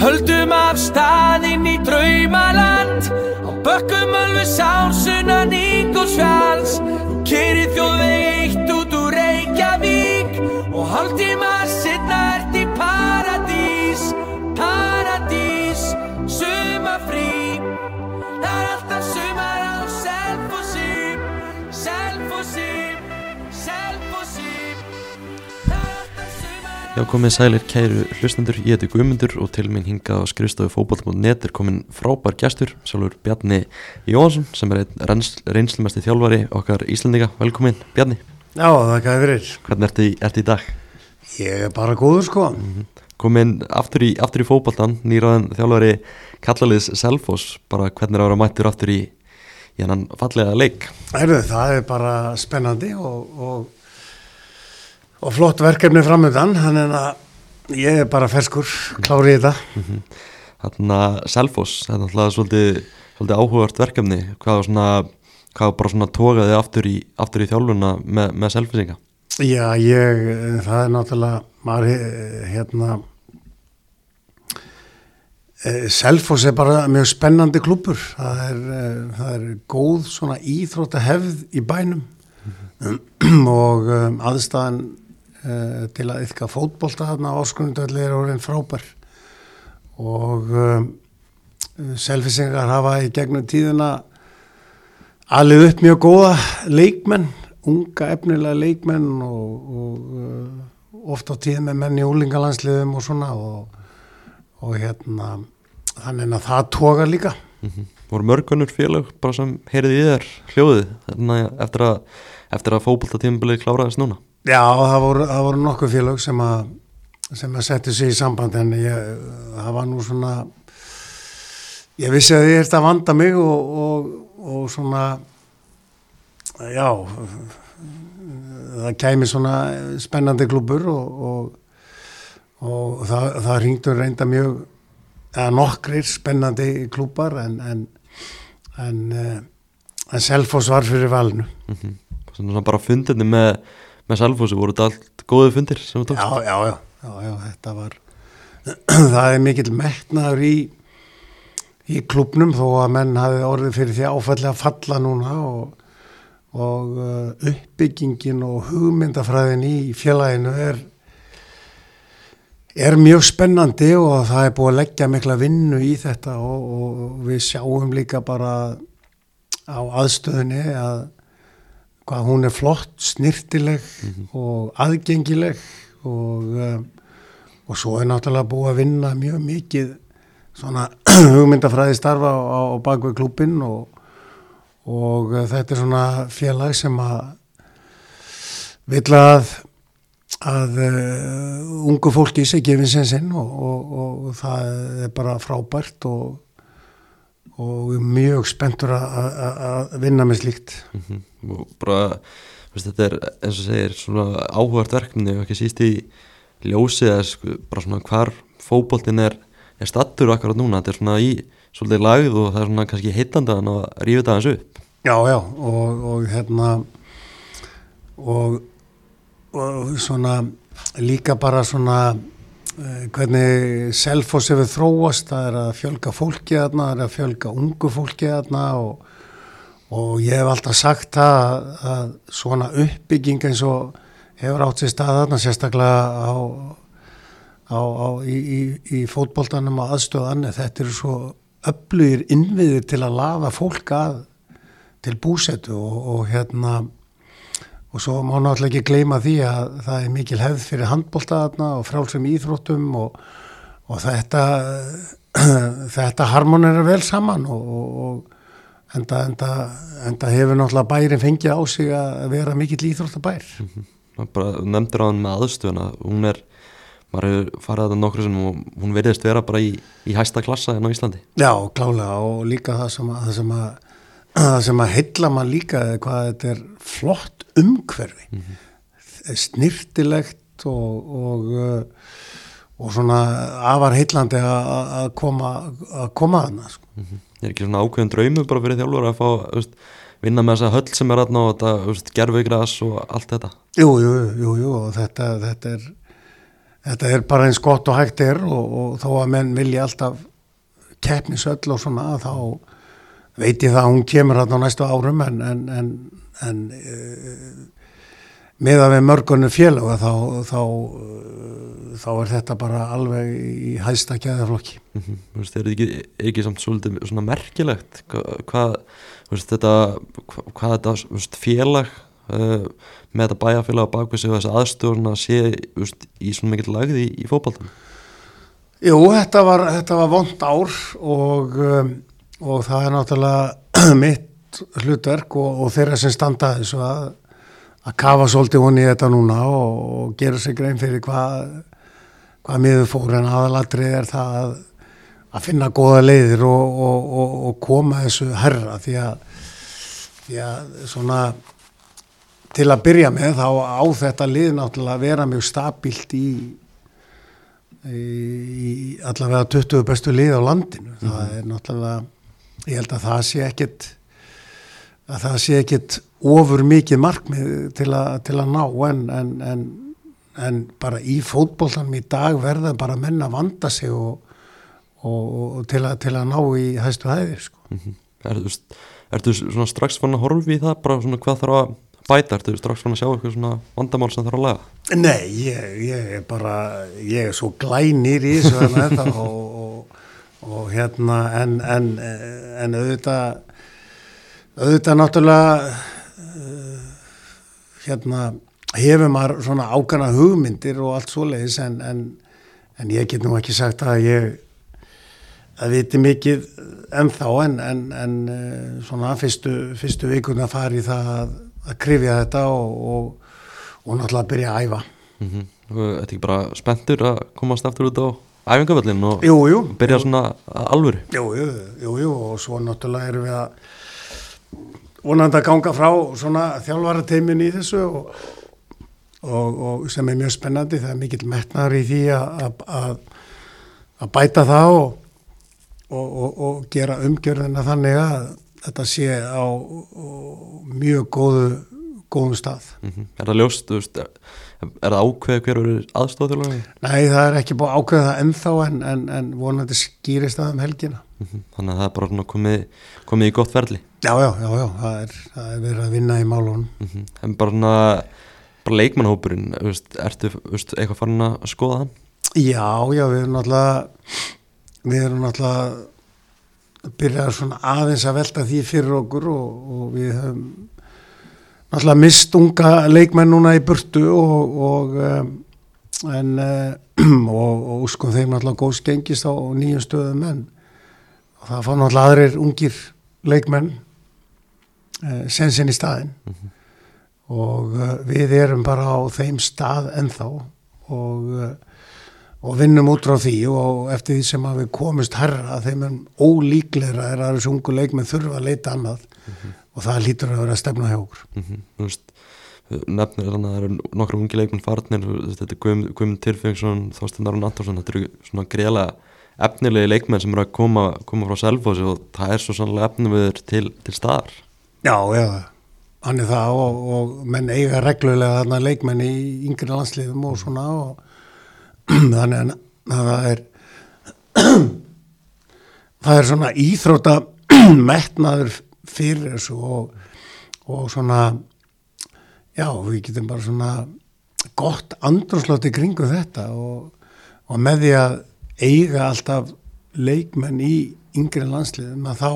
Höldum af staðinn í draumaland. Á bökkum alveg sánsunan Ingolsfjalls Já, komið sælir kæru hlustendur, ég heiti Guðmundur og til minn hingað á skrifstofu fótboll.net er komin frábær gestur, sjálfur Bjarni Jóhansson sem er einn reyns, reynslumesti þjálfari okkar Íslandinga. Velkomin Bjarni, Já, það gæði verið. hvernig ertu, ertu í dag? Ég er bara góður sko. Komin aftur í, aftur í fótboltan, nýraðan þjálfari kallaliðs Selfoss, bara hvernig er að vera mættur aftur í, í hennan fallega leik? Heyrðu, það er bara spennandi og, og, og flott verkefni framöndan, þannig að ég er bara ferskur, klári í þetta. Þannig að Selfoss, þetta er alltaf svolítið, svolítið áhugavert verkefni, hvað var svona, hvað var bara svona tókaði aftur í, aftur í þjálfuna með, með Selfossinga? Já, ég, það er náttúrulega, maður eh, hérna, eh, Selfoss er bara mjög spennandi klúpur, það er, eh, það er góð svona íþróttahefð í bænum. Og um, aðstæðan uh, til að yfka fótbolta þarna á áskunndalli er orðin frábær. Og um, selfisingar hafa í gegnum tíðina alveg upp mjög góða leikmenn, unga efnilega leikmenn og, og uh, oft á tíð með menn í úlingalansliðum og svona og, og hérna þannig að það tóka líka. Mm voru mörgunur félag bara sem heyrið í þér hljóðið eftir að, að fótboltatímabilið kláraðist núna Já, það voru, það voru nokkuð félag sem að að setja sig í samband en ég, það var nú svona ég vissi að ég ert að vanda mig og, og, og svona já það kæmi svona spennandi klubur og, og, það, það ringdur reynda mjög eða nokkrir spennandi klúpar en en, en, eh, en Selfoss var fyrir valinu. Mm svona bara fundirni með, með Selfossi voru þetta allt góðu fundir sem þú tókst. Já, já, já, já, þetta var það er mikill metnaður í í klubnum þó að menn hafi orðið fyrir því áfalli að falla núna og, og uh, uppbyggingin og hugmyndafræðin í félaginu er er mjög spennandi og það er búið að leggja mikla vinnu í þetta og, og við sjáum líka bara á aðstöðinni að hvað hún er flott, snirtileg og aðgengileg og, um, og svo er náttúrulega búið að vinna mjög mikið svona hugmyndafræði starfa á, á bakveg klúbin og, og uh, þetta er svona félag sem að vill að að uh, ungu fólki sé gefin sinn sinn og, og það er bara frábært og, og mjög spenntur að- vinna með slíkt. Mhm. og bara veist, þetta er eins og segir svona áhugart verkefni og ekki síst í ljósið að sko, bara svona hvar fótboltin er, er stattur akkurat núna þetta er svona í svolítið lagð og það er svona kannski heitandaðan að rífa þetta aðeins upp Já, já, og, og hérna og, og svona líka bara svona hvernig Selfoss hefur þróast, það er að fjölga fólki þarna, það er að fjölga ungu fólki þarna og, og ég hef alltaf sagt það að, svona uppbygging eins og hefur átt sér stað þarna sérstaklega á, á, á, í, í, í fótboltanum og aðstöðan þetta eru svo öflugir innviðir til að laða fólk að til búsetu og, og hérna og svo má náttúrulega ekki gleyma því að það er mikil hefð fyrir handbóltaðarna og frálsum íþróttum og, og þetta þetta harmonera vel saman og, og, og enda, enda, enda hefur náttúrulega bærin fengið á sig að vera mikill íþróttabær. Það bara nefndur á hann með aðstöðuna. Hún er, maður hefur farið þetta nokkru sem hún veriðist vera bara í, í hæsta klassa en á Íslandi. Já, klálega. Og líka það sem að, það sem að, það sem að heilla mann líka hvað þetta er flott umhverfi. Mm snirtilegt og, og, uh, og svona afar heillandi að að koma að koma þarna sko. Ég er ekki svona ákveðin draumur bara fyrir þjálfur að fá veist, vinna með þessa höll sem er aðna og þetta gerfugras og allt þetta? Jú, jú, jú, jú og þetta, þetta er þetta er bara eins gott og hægt er og, og þó að menn vilja alltaf keppnisöll og svona þá veit ég það að hún kemur hérna á næstu árum en, en, en, en uh, með að við mörgunum félaga þá, þá, uh, þá er þetta bara alveg í hæsta gæðaflokki. Mm -hmm. Þú veist, er þetta ekki, ekki samt svolítið svona merkilegt Hva- hvað, veist, þetta hva- hvað þetta veist, félag uh, með þetta bæjarfélag á bakvið sig og þessi aðstofna sé þú veist, í svona mikill lagði í, í fótboltan Jú, þetta var, þetta var vond ár og, um, og það er náttúrulega mitt hlutverk og, og þeirra sem standa þessu að, að kafa svolítið honi í þetta núna og, og gera sig grein fyrir hvað, hvað miður fór. En aðalatrið er það að, að finna góða leiðir og, og, og, og koma þessu herra því að, því að svona til að byrja með þá á þetta lið náttúrulega að vera mjög stabílt í í allavega 20 bestu lið á landinu. Það er náttúrulega ég held að það sé ekkit að það sé ekkit ofur mikið markmið til, a, til að ná en, en, en, en bara í fótboltanum í dag verða bara menn að vanda sig og, og, og til, a, til að ná í hæstu hæðir sko. mm -hmm. er, veist, Ertu svona strax fann að horfi í það bara svona hvað þarf að bæta Ertu strax fann að sjá eitthvað svona vandamál sem þarf að laga Nei, ég, ég er bara, ég er svo glænir í þessu hérna og, og, og hérna en, en, en auðvitað, auðvitað náttúrulega uh, hérna hefur maður svona ákana hugmyndir og allt svoleiðis en, en, ég get nú ekki sagt að ég að viti mikið ennþá en, uh, svona fyrstu, fyrstu vikuna fari það að, að krifja þetta og, og og náttúrulega að byrja að æfa mm -hmm. Þetta ekki bara spenntur að komast aftur út á æfingavöllin og Jú, jú, byrja svona alvöru jú, jú, jú, jú og svo náttúrulega erum við að vonandi að ganga frá svona þjálfarateimin í þessu og, og, og sem er mjög spennandi það er mikill metnar í því að, að, bæta það og, og gera umgjörðina þannig að þetta sé á mjög góðu góðum stað. mm -hmm. Er það ljóst, þú veist, er, það ákveð hver eru aðstofþjóðlega? Nei, það er ekki búið að ákveða það ennþá en, en, en vonandi skýrist það um helgina. -hmm. Þannig að það er bara komið, komið í gott ferli. Já, já, já, já, það er, það er verið að vinna í málunum. -hmm. En bara bara leikmannhópurinn, ertu eitthvað farin að skoða hann? Já, já, við erum náttúrulega, við erum náttúrulega að byrja svona aðeins að velta því fyrir okkur og, og við höfum náttúrulega mist unga leikmenn núna í burtu og, og en og, og sko þeim náttúrulega góðs gengist á nýjum stöðum en það fá náttúrulega aðrir ungir leikmenn eh, sensin í staðin Mm -hmm. og uh, við erum bara á þeim stað ennþá. Og, og vinnum út frá því og eftir því sem að við komist herra þeim er ólíklegra er að þessu ungu leikmenn þurfa að leita annað og það lítur að vera að stefna hjá okkur Mm -hmm. Þú veist, nefnir þannig að það eru nokkru ungi leikmenn farnir, þetta er Guðm- Guðmund Tyrfingsson, Þorstein Aron Antorsson, þetta eru svona greiðlega efnilegi leikmenn sem eru að koma, koma frá Selfossi og það er svo sannlega efniviður til, til staðar. Já, já, hann er það og, og menn eiga reglulega þarna leikmenn í yngri landsliðum og svona og þannig að það er það er svona íþrótta metnaður fyrir þessu og, og svona já, við getum bara svona gott andrúslátt í kringu þetta og, og með því að eiga alltaf leikmenn í yngri landsliðum að þá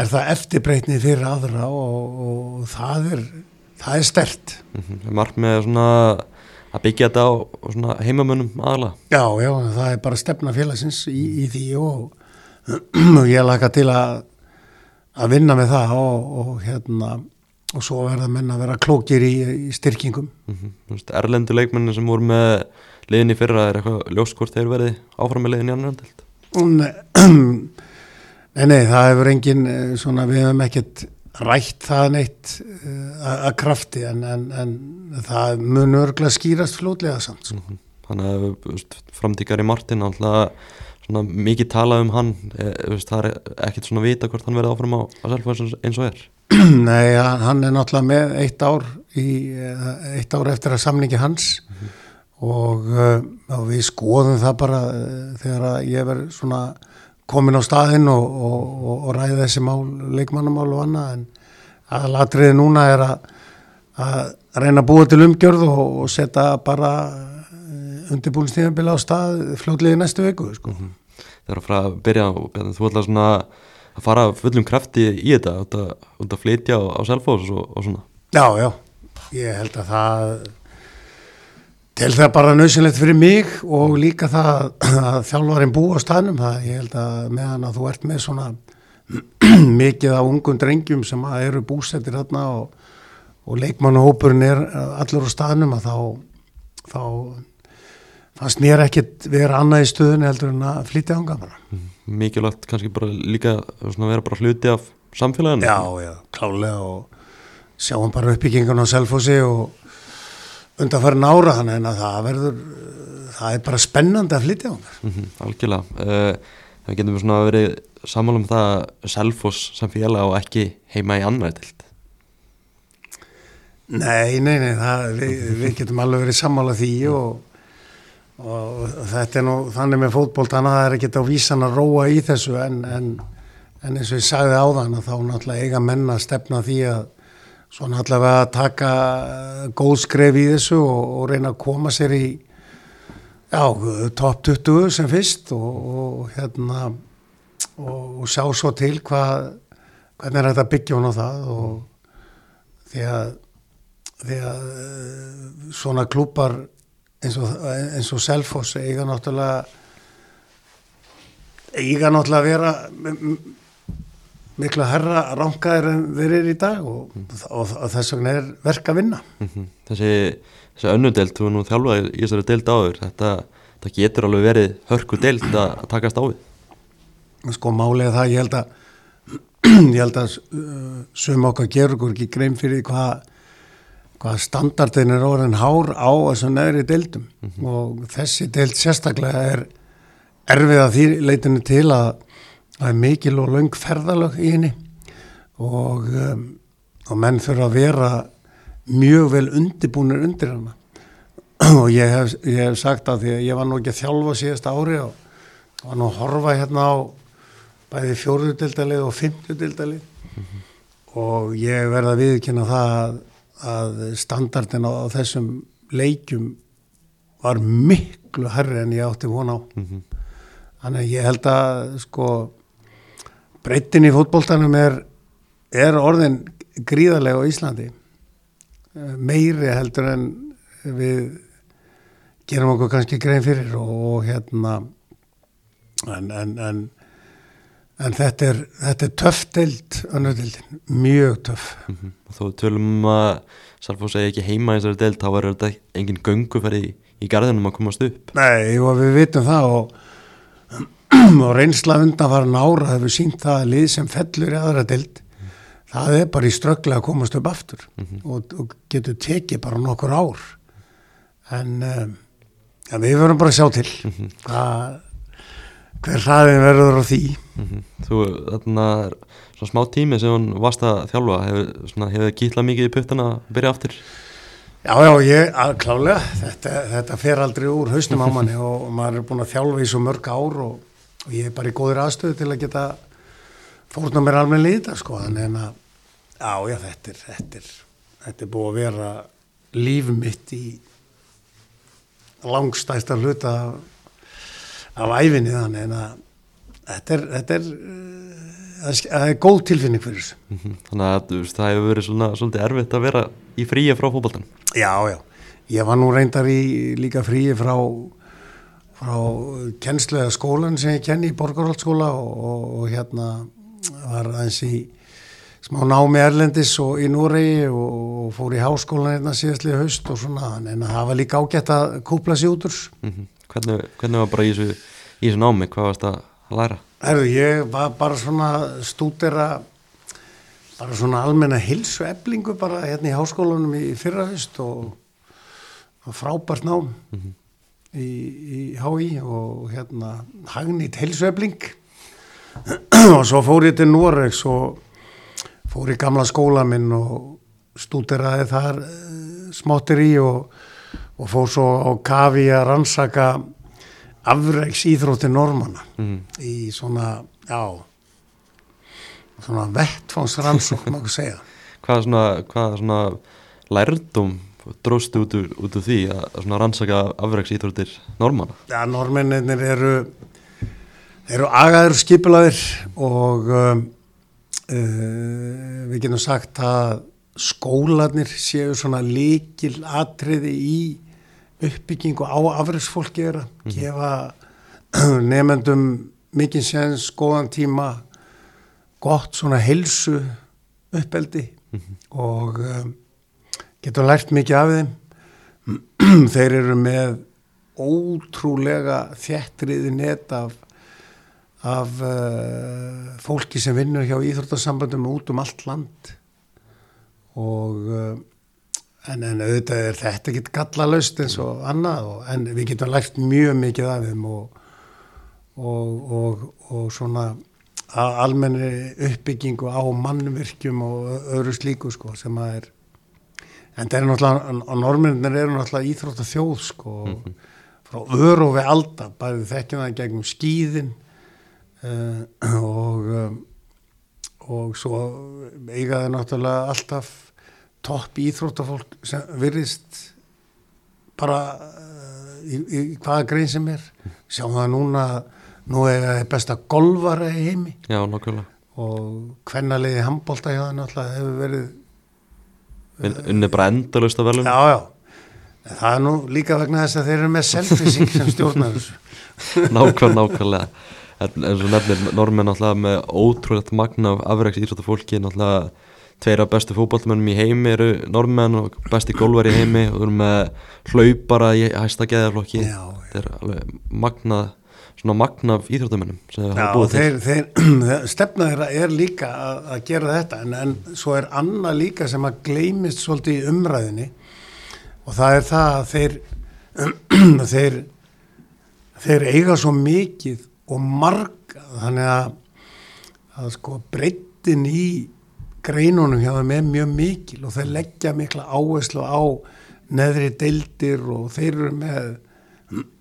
er það eftirbreytni fyrir aðra og, og það er það er stert Mm -hmm. Markmið svona að byggja þetta á heimamönnum aðla. já, já, það er bara stefna félagsins í, í því og, og ég laka til að að vinna með það og, og hérna og svo verða menn að vera klókir í, í styrkingum Mm -hmm. erlendu leikmennin sem voru með liðin í fyrra er eitthvað ljóst hvort þeir verði áfram með liðin í. Nei, nei, nei, það hefur engin eh, svona, við hefum ekkert rætt það neitt eh, að krafti en, en, en það mun örglega skýrast flótlega samt sko. Mhm. Þannig að framtíkari Martin alltaf svona mikið talað um hann e, það er ekkert svona vita hvort hann verði áfram á að selfa eins og er Nei, hann er náttúrulega með eitt ár í, eh, eitt ár eftir að samningi hans og, uh, og við skoðum það bara þegar ég verð svona komin á staðinn og, og, og, og ræði þessi mál, leikmannamál og annað en aðalatriði núna er að, að reyna að búa til umgjörð og, setja bara undirbúinstíðanbila á stað fljóðliði næstu viku sko. Það er að fara að byrja og þú ætla svona að fara fullum krafti í þetta út að, flytja á, á Selfoss og, og svona? Já, já, ég held að það til það bara nöðsynlegt fyrir mig og líka það að þjálfarinn búa á staðnum. Það ég held að meðan að þú ert með svona mikið af ungum drengjum sem að eru búsettir þarna og, og leikmannahópurinn er allur á staðnum að þá þá fannst mér ekkit vera annað í stöðun heldur en að flytja ánga bara. Mikilvægt kannski bara líka svona vera bara hluti af samfélaginu. Já, já, klálega og sjáum bara uppbyggingun á Selfossi og undanfærin ára þannig en að það verður það er bara spennandi að flytja ánga mm -hmm, Algjörlega. Uh, það getum við svona verið sammála um það að Selfoss sem félag og ekki heima í annar tilt Nei, nei, nei, það, við, við getum alveg verið sammála því og, og þetta er nú þannig með fótbóltana það er ekki á vísan að róa í þessu en, en, en eins og ég sagði á þann að þá náttúrulega eiga menna að stefna því að svona allavega að taka góð skref í þessu og, og reyna að koma sér í já, top 20 sem fyrst og, og hérna og sjá svo til hvað hvernig er þetta byggja hún á það og því að því að svona klúpar eins og, eins og Selfoss eiga náttúrulega eiga náttúrulega að vera miklu herra ránkaðir en þeir eru í dag og, mm. og, og þess vegna er verk að vinna mm -hmm. Þessi, þessi önnudelt, þú er nú þjálfað í þessari delt áður, þetta, þetta getur alveg verið hörku delt að, takast á við Sko málega það, ég held að ég held að uh, sum okkar gerur ekki grein fyrir hvað hvað standardin er orðin hár á þessum neðri deildum mm -hmm. og þessi deild sérstaklega er erfið að því leitinu til að það er mikil og laung ferðalög í henni og, um, og menn þurfa að vera mjög vel undibúnir undir hana og ég hef, ég hef sagt að því að ég var nú ekki að þjálfa síðast ári og var nú að horfa hérna á bæði fjóruðdildalið og fymtudildalið mm -hmm. og ég verða að viðkynna það að að standardin á, á þessum leikjum var miklu herri en ég átti von á mm -hmm. þannig að ég held að sko breytin í fótbóltanum er, er orðin gríðarlega á Íslandi eh, meiri heldur en við gerum okkur kannski grein fyrir og, og hérna en, en, en En þetta er, þetta er töff deild, önnudildin, mjög töff. Mm -hmm. Þó tölum um að Salfós segi ekki heima í þessari deild, þá er þetta engin göngu fyrir í, í garðinum að komast upp. Nei, og við vitum það og, og reynsla undan var nára hefur sínt það að lið sem fellur í aðra mm -hmm. það er bara í strögglega að komast upp aftur mm -hmm. og, og getur tekið bara nokkur ár. En um, ja, við verðum bara að sjá til að hver hraðin verður á því mm -hmm. Þú, þarna svona smá tími sem hún varst að þjálfa hefur hef kýtlað mikið í puttana að byrja aftur Já, já, ég, að, klálega þetta, þetta fer aldrei úr hausnum á manni og maður er búin að þjálfa í svo mörg ár og, og ég er bara í góðir aðstöðu til að geta fórna mér alveg líta, sko, þannig að já, já, þetta er, þetta er þetta er búið að vera líf mitt í langstæsta hluta af æfinni þannig að þetta er, þetta er, það er góð tilfinning fyrir þessu. Mm -hmm. Þannig að veist, það hefur verið svona, svolítið erfitt að vera í fríi frá fókbaltan. Já, já. Ég var nú reyndar í líka fríi frá, frá kennslega skólan sem ég kenni í Borgarhaldsskóla og, og, og hérna var aðeins í smá námi Erlendis og í Núrei og, og fór í háskólan hérna síðastlega haust og svona en það var líka ágætt að kúpla sér út úr. Mm -hmm. Hvernig, hvernig var bara í þessu, í þessu námi, hvað varst að læra? Herru, ég var bara svona stúdera, bara svona almenna hilsu eblingu bara hérna í háskólanum í fyrrahust og, og frábært nám mm -hmm. Í, í HÍ og hérna hagnit hilsu ebling og svo fór ég til Noregs og fór í gamla skóla minn og stúderaði þar uh, smáttir í og og fór svo á kafi að rannsaka afreiks íþrótti normanna Mhm. í svona, já svona vettfánsrannsókn maður segja Hvað svona, hvað svona lærdum dróstu út út úr því að að rannsaka afreiks íþróttir normanna? Já, normenninir eru eru agaður skipulaðir og um, uh, við getum sagt að skólanir séu svona líkil atriði í uppbyggingu á afræðsfólki er að gefa nefendum mikinn séns, góðan tíma gott svona helsu uppeldi og um, getur lært mikið af þeim. Þeir eru með ótrúlega þjættriði net af, af uh, fólki sem vinnur hjá íþróttasambandum út um allt land. Og uh, en, en auðvitað er þetta ekki gallalaust eins og annað og, en við getum lært mjög mikið af þeim og, og, og, svona almenni uppbyggingu á mannvirkjum og öðru slíku sko sem að er en það er náttúrulega, og norminir eru náttúrulega íþrótta þjóð sko frá örufi alda, bæði þekkjum það gegnum skýðin uh, og um, og svo eiga það náttúrulega alltaf topp íþróttafólk sem virðist bara uh, í, í hvaða grein sem er. Sjáum það núna nú er besta golfara í heimi. Já, og hvernaliði handbólta hjá það náttúrulega hefur verið unni bara endalaust að velum. já já en það er nú líka vegna þess að þeir eru með selfising sem stjórnar þessu Nákvæm, nákvæmlega. En eins og nefnir normenn náttúrulega með ótrúlegt magna af afreiks íþróttafólki, náttúrulega tveir af bestu fótballmennum í heimi eru normenn og besti gólvar í heimi og þú erum með hlaupara í hæsta geðaflokki. Þetta er alveg magnað, svona magnað af íþróttamennum sem þeir Já, hafa búið til. þeir, þeir, stefna þeirra er líka að, að gera þetta en, en svo er annað líka sem að gleymist svolítið í umræðinni og það er það að þeir, þeir, þeir eiga svo mikið og marga þannig að, að sko breyttin í greinunum hjá þeim er mjög mikil og þeir leggja mikla áherslu á neðri deildir og þeir eru með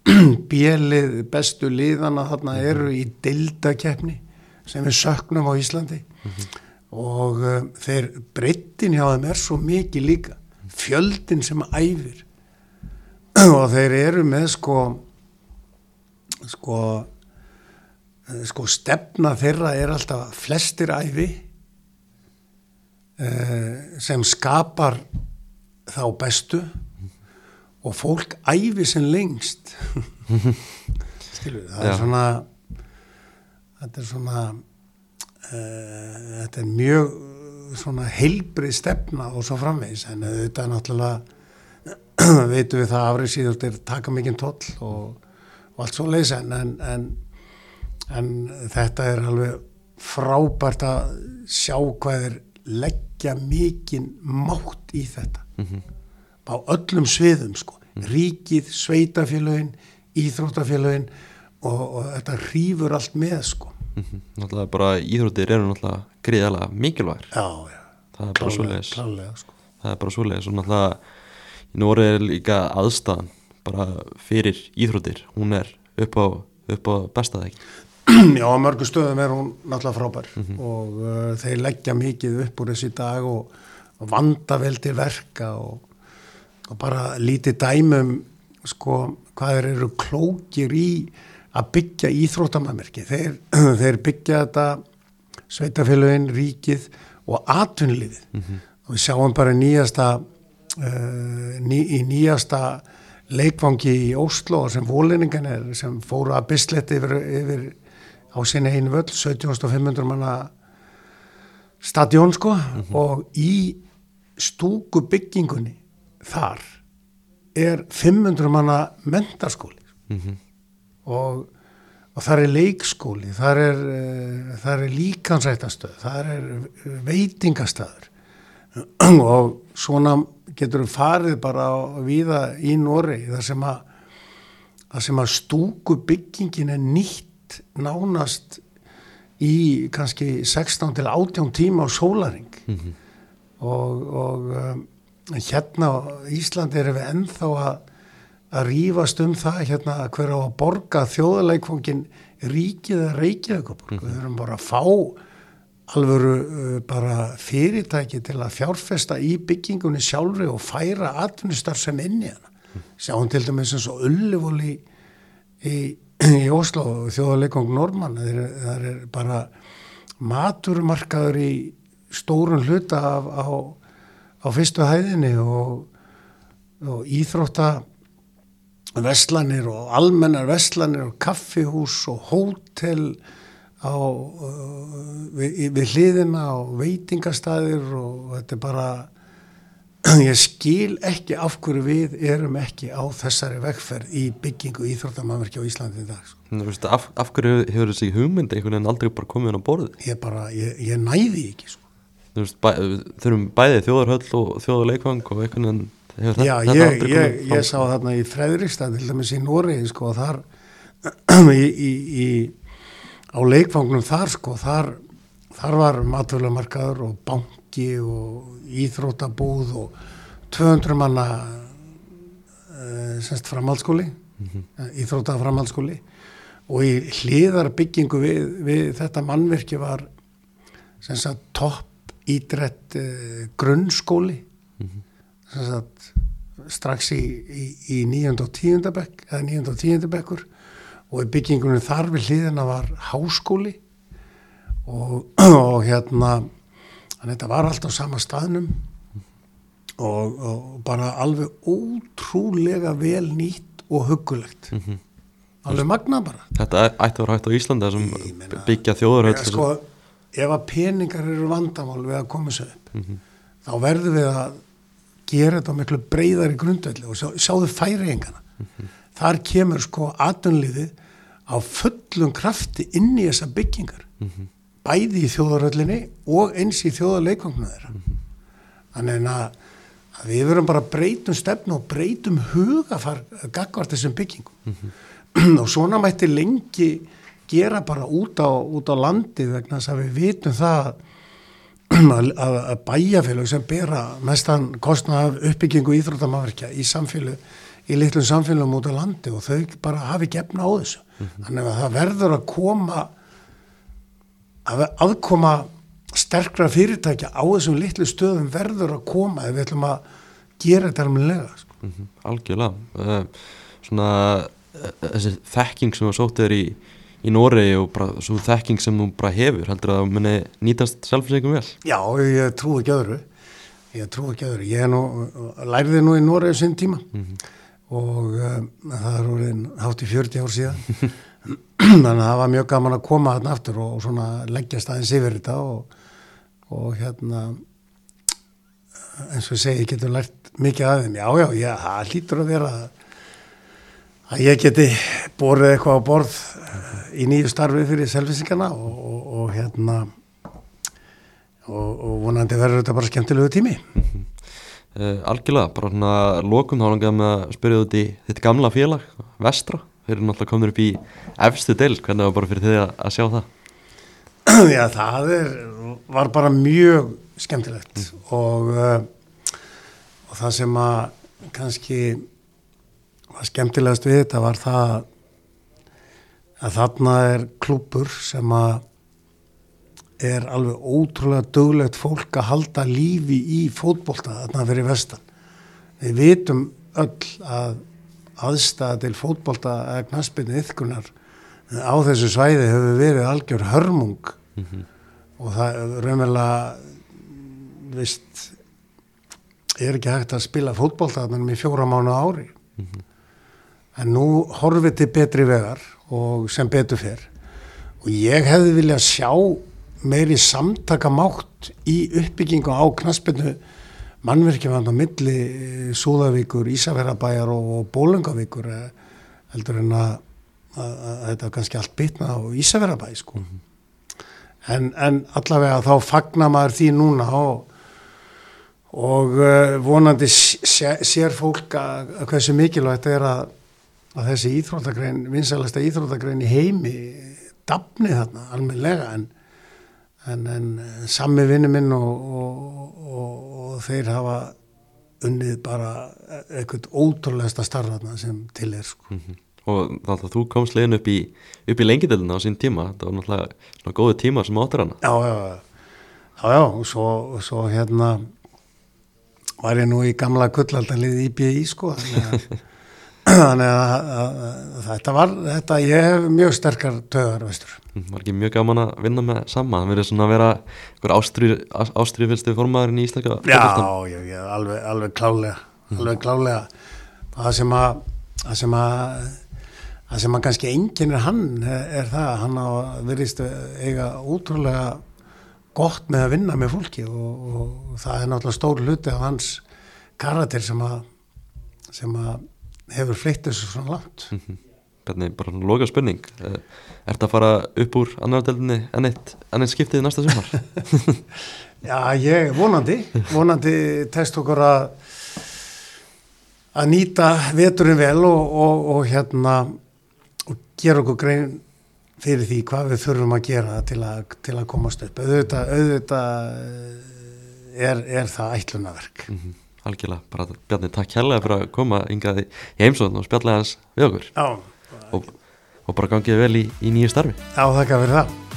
bjelið bestu liðana þarna eru í deildakeppni sem við söknum á Íslandi. Og uh, þeir breyttin hjá þeim er svo mikið líka. Fjöldin sem æfir. Og þeir eru með sko sko eh, sko stefna þeirra er alltaf flestir æfi uh, sem skapar þá bestu og fólk æfi sem lengst. Skilur það Já. er svona þetta er svona uh, þetta er mjög svona heilbrið stefna og svo framvegis. En þetta er náttúrulega veitum við það afrið síður þeir taka mikinn toll og, og allt svo leysa en, en, en, þetta er alveg frábært að sjá hvað er leggja mikinn mátt í þetta á öllum sviðum sko. Ríkið, sveitafélögin íþróttafélögin og, og þetta rýfur allt með sko. Mhm. Náttúrulega bara íþróttir eru náttúrulega gríðalega mikilvægir. já, já, Það er bara svoleiðis. sko. Það er bara svoleiðis og náttúrulega í Nóri er líka aðstæðan bara fyrir íþróttir. Hún er upp á, upp á besta það ekki Já, á mörgum stöðum er hún náttúrulega frábær og uh, þeir leggja mikið upp úr þessi dag og, og vanda vel til verka og, og bara lítið dæmum sko hvað þeir eru klókir í að byggja íþróttamannmerki. Þeir, þeir byggja þetta sveitafélagin, ríkið og atvinnlífið og við sjáum bara nýjasta uh, ný, í nýjasta leikvangi í Óslo sem vólinningan er sem fóru að bisletti yfir, yfir á sinni einu völl 7500 manna stadjón sko. Og í stúku byggingunni þar er 500 manna mentarskóli mm og, og þar er leikskóli, þar er, þar er líkansrættastöð, þar er eh, veitingastöður og svona getur við farið bara viða í Noregi þar sem að, þar sem að stúku byggingin er nýtt nánast í kannski 16 til 18 tíma á sólaring og, og um, hérna á Íslandi erum við ennþá að að rífast um það hérna að hver á að borga þjóðaleikfangin ríkið að reykja ykkur við þurfum bara að fá alvöru uh, bara fyrirtæki til að fjárfesta í byggingunni sjálfri og færa atvinnustar sem inn í hana. Sjáum til dæmis eins og Ullivól í, í, í Oslo þjóðaleikfang Norman það er, það er bara maturmarkaður í stórun hluta af, á, á fyrstu hæðinni og, og íþrótta vestlanir og almennar vestlanir og kaffihús og hótel á, uh, við, við hliðina og veitingastæðir og þetta er bara ég skil ekki af hverju við erum ekki á þessari vegferð í byggingu íþróttamannverki á Íslandi í dag sko. Af, af hverju hefur þessi hugmynd einhvern veginn aldrei bara komið inn á borðið? Ég bara, ég, ég næði ekki sko. Þú veist, bæ, þurfum bæðið þjóðarhöll og þjóðarleikvang og einhvern veginn hefur Já, þetta ég, aldrei ég, ég sá þarna í Fredrikstad til dæmis í Noregi sko þar í, í, í, á leikfangnum þar sko þar, þar var matvölumarkaður og banki og íþrótabúð og 200 manna uh, semst framhaldsskóli mm íþróta framhaldsskóli og í hliðar byggingu við, við þetta mannverki var semst að topp ídrett uh, grunnskóli sem sagt, strax í, í, í 9. og 10. bekk eða 9. og 10. bekkur og í byggingunum þar við hliðina var háskóli og, og hérna þannig þetta var allt á sama staðnum og, og bara alveg ótrúlega vel nýtt og hugulegt alveg magna bara Þetta ætti að vera hægt á Íslandi sem meina- byggja Eða, sko, ef að peningar eru vandamál við að koma sér upp þá verðum við að gera þetta miklu breyðari grundvelli og sjá, sjáðu færiengana þar kemur sko atunliðið á fullum krafti inn í þessa byggingar. Bæði í þjóðaröllinni og eins í þjóðarleikvangna þeirra. Þannig að, að við verum bara breytum stefnu og breytum hugafar gagvart þessum byggingum. Og svona mætti lengi gera bara út á, út á landið vegna þess að við vitum það að, að, að bæjafélag sem bera mestan kostnað af uppbyggingu íþróttamafverkja í samfélag í litlum samfélagum út á landi og þau bara hafi gefna á þessu. Þannig að það verður að koma að aðkoma sterkra fyrirtækja á þessum litlu stöðum verður að koma ef við ætlum að gera þetta almennilega sko. Mhm, Algjörlega. Uh, Svona uh, þessi þekking sem þú sótt er í, í Noregi og bara svo þekking sem þú bara hefur heldur að það muni nýtast sjálfsveikum vel? Já, ég trú ekki öðru. Ég trú ekki öðru. Ég nú, lærði nú í Noregi sinn tíma og um, það er orðin hátt í 40 ár síðan. Þannig að það var mjög gaman að koma þarna aftur og, og svona leggja staðins yfir þetta og, og hérna eins og segi, ég getur lært mikið af þeim, já, já, já, það hlýtur að vera að ég geti borðið eitthvað á borð eh, í nýju starfi fyrir selvisingarna og, og, og hérna og, og vonandi verður þetta bara skemmtilegu tími. Uh, Algjörlega, bara svona lokum þá langar með að spyrja út í þitt gamla félag Vestra, þeir eru náttúrulega komin upp í efstu deild, hvernig var bara fyrir þið að, að sjá það? Já, það er, var bara mjög skemmtilegt og, uh, og það sem að kannski var skemmtilegast við þetta var það að þarna er klúpur sem að er alveg ótrúlega döglegt fólk að halda lífi í fótbolta þarna fyrir vestan. Við vitum öll að aðstæða til fótbolta eða knaspinu yfkunar á þessu svæði hefur verið algjör hörmung. Og það er raunverulega vist er ekki hægt að spila fótbolta þannig í fjóra mánu ári en nú horfið til betri vegar og sem betur fer og ég hefði viljað sjá meiri samtakamátt í uppbyggingu á knaspinu mannverkjafand á milli eh, Súðavíkur, Ísafærabæjar og, Bólungavíkur eh, heldur en að, að, að þetta kannski allt bitna á Ísafærabæ sko. en, en allavega þá fagnar maður því núna og, og uh, vonandi sé, sér fólk að hversu mikilvægt er að, að þessi íþróttagrein, vinsælasta íþróttagrein í heimi dafni þarna almenlega en en, en sami vinnu minn og, og, og, og þeir hafa unnið bara eitthvað ótrúlegasta starfana sem til er sko. Mm -hmm. og þannig að þú komst legin upp í, upp í lengidelina á sín tíma það var náttúrulega svona góði tíma sem áttur hana já, já, já, já, já og svo, svo hérna var ég nú í gamla gullaldanlið í BI sko þannig að, þannig að, að, að þetta var þetta, ég hef mjög sterkar töðar veistur Mhm, var ekki mjög gaman að vinna með sama það verið svona að vera einhver ástriðfylstu formaðurinn í Íslaka já, já, já, alveg, alveg klálega alveg klálega það sem að það sem að það sem að kannski enginn er hann er, það, hann á verist eiga útrúlega gott með að vinna með fólki og, og það er náttúrulega stór hluti af hans karakter sem að sem að hefur flytt þessu svona langt mm -hmm. Hvernig, bara loka spurning Er þetta að fara upp úr annardeldinni enn eitt, enn eitt skiptið næsta sumar? Já, ég, vonandi vonandi test okkur að að nýta veturinn vel og, og, og hérna og gera okkur grein fyrir því hvað við þurfum að gera til að, til að komast upp auðvitað, auðvitað er, er það ætlunaverk mm -hmm. Algjörlega, bara Bjarni, takk hérlega fyrir að koma yngaði í heimsóðun og spjalla hans við okkur. Já, og, og bara gangið vel í, í nýju starfi. Já, þakka fyrir það